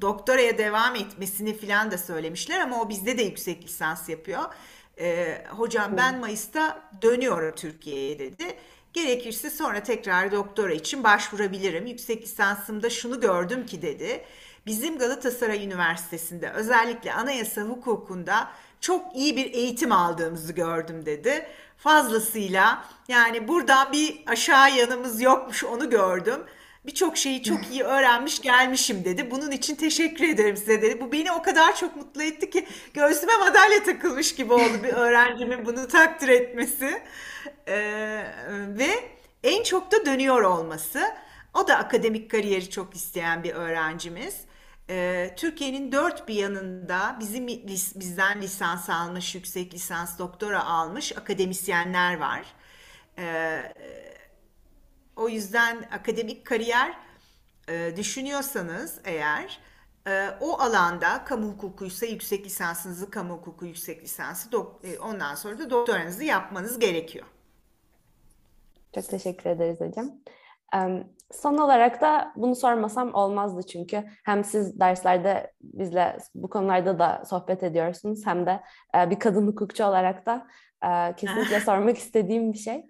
B: doktoraya devam etmesini falan da söylemişler ama o bizde de yüksek lisans yapıyor. E, hocam ben Mayıs'ta dönüyorum Türkiye'ye dedi. Gerekirse sonra tekrar doktora için başvurabilirim. Yüksek lisansımda şunu gördüm ki dedi. Bizim Galatasaray Üniversitesi'nde özellikle anayasa hukukunda çok iyi bir eğitim aldığımızı gördüm dedi. Fazlasıyla yani buradan bir aşağı yanımız yokmuş onu gördüm. Birçok şeyi çok iyi öğrenmiş gelmişim dedi. Bunun için teşekkür ederim size dedi. Bu beni o kadar çok mutlu etti ki göğsüme madalya takılmış gibi oldu bir öğrencimin bunu takdir etmesi. Ee, ve en çok da dönüyor olması. O da akademik kariyeri çok isteyen bir öğrencimiz. Ee, Türkiye'nin dört bir yanında bizim bizden lisans almış, yüksek lisans, doktora almış akademisyenler var. Ee, o yüzden akademik kariyer e, düşünüyorsanız eğer e, o alanda kamu hukukuysa yüksek lisansınızı kamu hukuku yüksek lisansı e, ondan sonra da doktoranızı yapmanız gerekiyor.
A: Çok teşekkür ederiz hocam. Son olarak da bunu sormasam olmazdı çünkü hem siz derslerde bizle bu konularda da sohbet ediyorsunuz hem de bir kadın hukukçu olarak da kesinlikle sormak istediğim bir şey.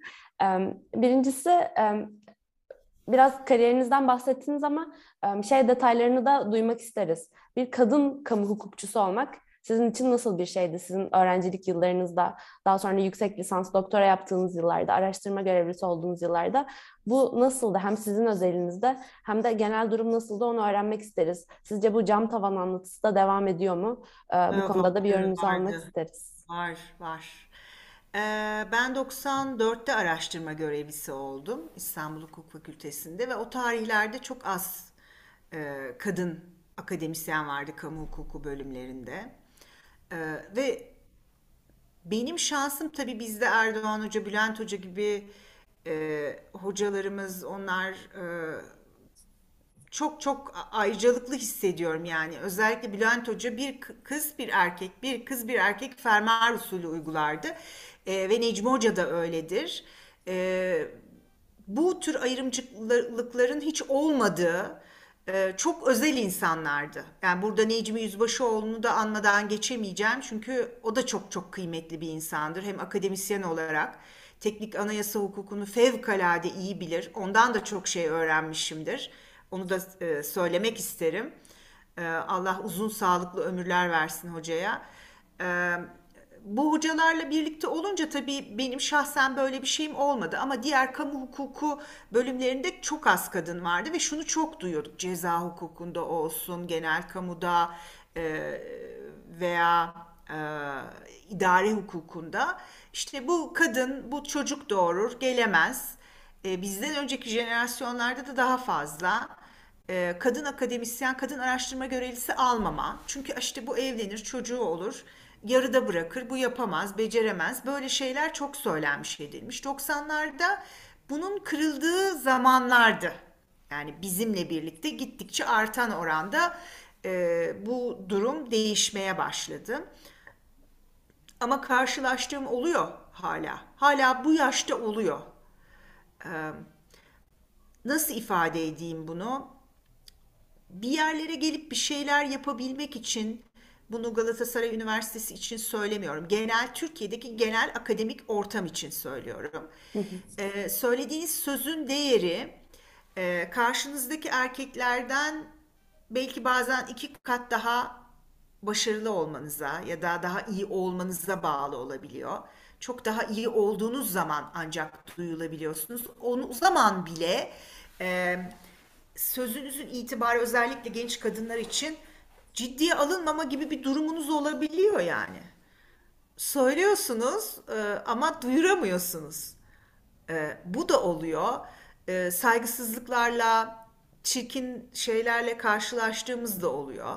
A: Birincisi biraz kariyerinizden bahsettiniz ama şey detaylarını da duymak isteriz. Bir kadın kamu hukukçusu olmak sizin için nasıl bir şeydi? Sizin öğrencilik yıllarınızda, daha sonra yüksek lisans, doktora yaptığınız yıllarda, araştırma görevlisi olduğunuz yıllarda bu nasıldı? Hem sizin özelinizde hem de genel durum nasıldı onu öğrenmek isteriz. Sizce bu cam tavan anlatısı da devam ediyor mu? Bu konuda da bir yorumunuzu almak isteriz.
B: Var, var. Ee, ben 94'te araştırma görevlisi oldum İstanbul Hukuk Fakültesi'nde ve o tarihlerde çok az e, kadın akademisyen vardı kamu hukuku bölümlerinde. Ee, ve benim şansım tabii bizde Erdoğan Hoca, Bülent Hoca gibi e, hocalarımız onlar e, çok çok ayrıcalıklı hissediyorum yani. Özellikle Bülent Hoca bir kız bir erkek, bir kız bir erkek fermuar usulü uygulardı. E, ve Necmi Hoca da öyledir. E, bu tür ayrımcılıkların hiç olmadığı e, çok özel insanlardı. Yani burada Necmi Yüzbaşıoğlu'nu da anmadan geçemeyeceğim. Çünkü o da çok çok kıymetli bir insandır. Hem akademisyen olarak teknik anayasa hukukunu fevkalade iyi bilir. Ondan da çok şey öğrenmişimdir. Onu da e, söylemek isterim. E, Allah uzun sağlıklı ömürler versin hocaya. E, bu hocalarla birlikte olunca tabii benim şahsen böyle bir şeyim olmadı ama diğer kamu hukuku bölümlerinde çok az kadın vardı ve şunu çok duyuyorduk. Ceza hukukunda olsun, genel kamuda e, veya e, idare hukukunda işte bu kadın bu çocuk doğurur gelemez. E, bizden önceki jenerasyonlarda da daha fazla e, kadın akademisyen, kadın araştırma görevlisi almama. Çünkü işte bu evlenir, çocuğu olur yarıda bırakır, bu yapamaz, beceremez. Böyle şeyler çok söylenmiş edilmiş. 90'larda bunun kırıldığı zamanlardı. Yani bizimle birlikte gittikçe artan oranda e, bu durum değişmeye başladı. Ama karşılaştığım oluyor hala. Hala bu yaşta oluyor. Ee, nasıl ifade edeyim bunu? Bir yerlere gelip bir şeyler yapabilmek için bunu Galatasaray Üniversitesi için söylemiyorum. Genel Türkiye'deki genel akademik ortam için söylüyorum. Ee, söylediğiniz sözün değeri e, karşınızdaki erkeklerden belki bazen iki kat daha başarılı olmanıza ya da daha iyi olmanıza bağlı olabiliyor. Çok daha iyi olduğunuz zaman ancak duyulabiliyorsunuz. O zaman bile e, sözünüzün itibarı özellikle genç kadınlar için ciddiye alınmama gibi bir durumunuz olabiliyor yani. Söylüyorsunuz e, ama duyuramıyorsunuz. E, bu da oluyor. E, saygısızlıklarla, çirkin şeylerle karşılaştığımız da oluyor.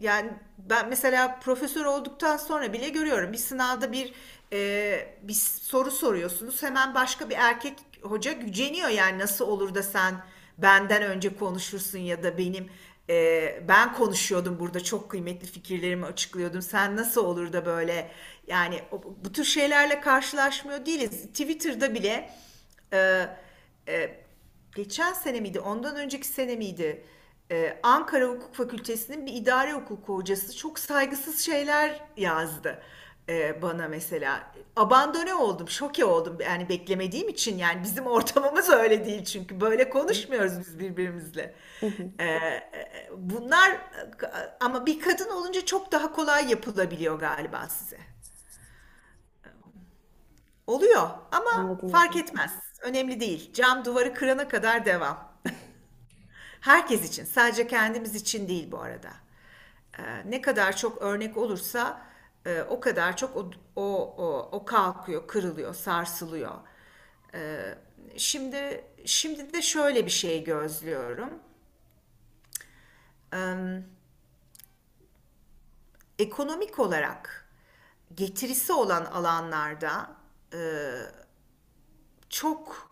B: Yani ben mesela profesör olduktan sonra bile görüyorum. Bir sınavda bir e, bir soru soruyorsunuz. Hemen başka bir erkek hoca güceniyor yani nasıl olur da sen benden önce konuşursun ya da benim e, ben konuşuyordum burada çok kıymetli fikirlerimi açıklıyordum. Sen nasıl olur da böyle yani bu tür şeylerle karşılaşmıyor değiliz. Twitter'da bile e, e, geçen sene miydi, ondan önceki sene miydi? Ee, Ankara Hukuk Fakültesi'nin bir idare hukuku hocası çok saygısız şeyler yazdı e, bana mesela. Abandone oldum, şoke oldum. Yani beklemediğim için yani bizim ortamımız öyle değil çünkü böyle konuşmuyoruz biz birbirimizle. Ee, e, bunlar ama bir kadın olunca çok daha kolay yapılabiliyor galiba size. Oluyor ama
A: Anladım
B: fark etmez. Önemli değil. Cam duvarı kırana kadar devam. Herkes için, sadece kendimiz için değil bu arada. Ee, ne kadar çok örnek olursa e, o kadar çok o, o, o, o kalkıyor, kırılıyor, sarsılıyor. Ee, şimdi şimdi de şöyle bir şey gözlüyorum. Em, ekonomik olarak getirisi olan alanlarda e, çok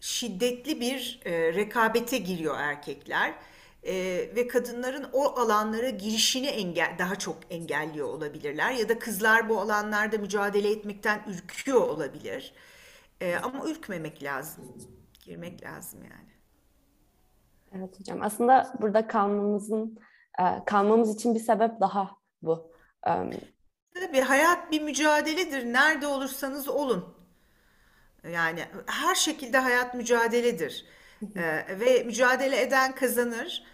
B: şiddetli bir e, rekabete giriyor erkekler E, ve kadınların o alanlara girişini engel daha çok engelliyor olabilirler ya da kızlar bu alanlarda mücadele etmekten ürküyor olabilir. E, ama ürkmemek lazım, girmek lazım yani.
A: Evet hocam. Aslında burada kalmamızın e, kalmamız için bir sebep daha bu.
B: Tabii hayat bir mücadeledir. Nerede olursanız olun. Yani her şekilde hayat mücadeledir. Ee, ve mücadele eden kazanır.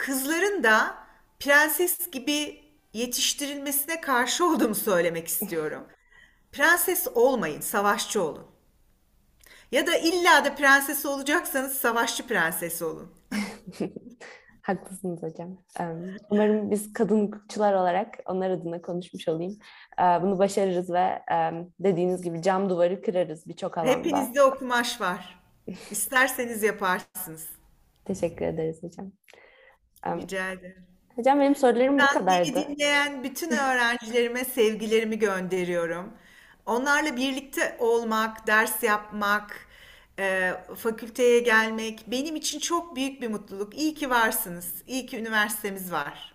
B: Kızların da prenses gibi yetiştirilmesine karşı olduğumu söylemek istiyorum. Prenses olmayın, savaşçı olun. Ya da illa da prenses olacaksanız savaşçı prenses olun.
A: Haklısınız hocam. Umarım biz kadın hukukçular olarak onlar adına konuşmuş olayım. E, Bunu başarırız ve dediğiniz gibi cam duvarı kırarız birçok alanda.
B: Hepinizde o kumaş var. İsterseniz yaparsınız.
A: Teşekkür ederiz hocam.
B: Rica ederim.
A: Hocam benim sorularım bu
B: Ben beni
A: kadardı.
B: dinleyen bütün öğrencilerime sevgilerimi gönderiyorum. Onlarla birlikte olmak, ders yapmak, e, fakülteye gelmek benim için çok büyük bir mutluluk. İyi ki varsınız. İyi ki üniversitemiz var.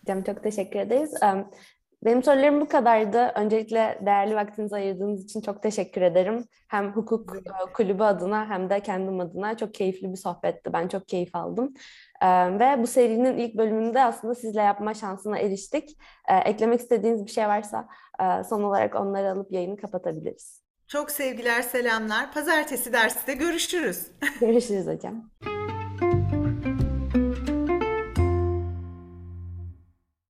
A: Hocam çok teşekkür ederiz. Em, Benim sorularım bu kadardı. Öncelikle değerli vaktinizi ayırdığınız için çok teşekkür ederim. Hem hukuk e, kulübü adına hem de kendim adına çok keyifli bir sohbetti. Ben çok keyif aldım. Em, Ve bu serinin ilk bölümünde aslında sizle yapma şansına eriştik. E, Eklemek istediğiniz bir şey varsa e, son olarak onları alıp yayını kapatabiliriz.
B: Çok sevgiler, selamlar. Pazartesi derste görüşürüz.
A: Görüşürüz hocam.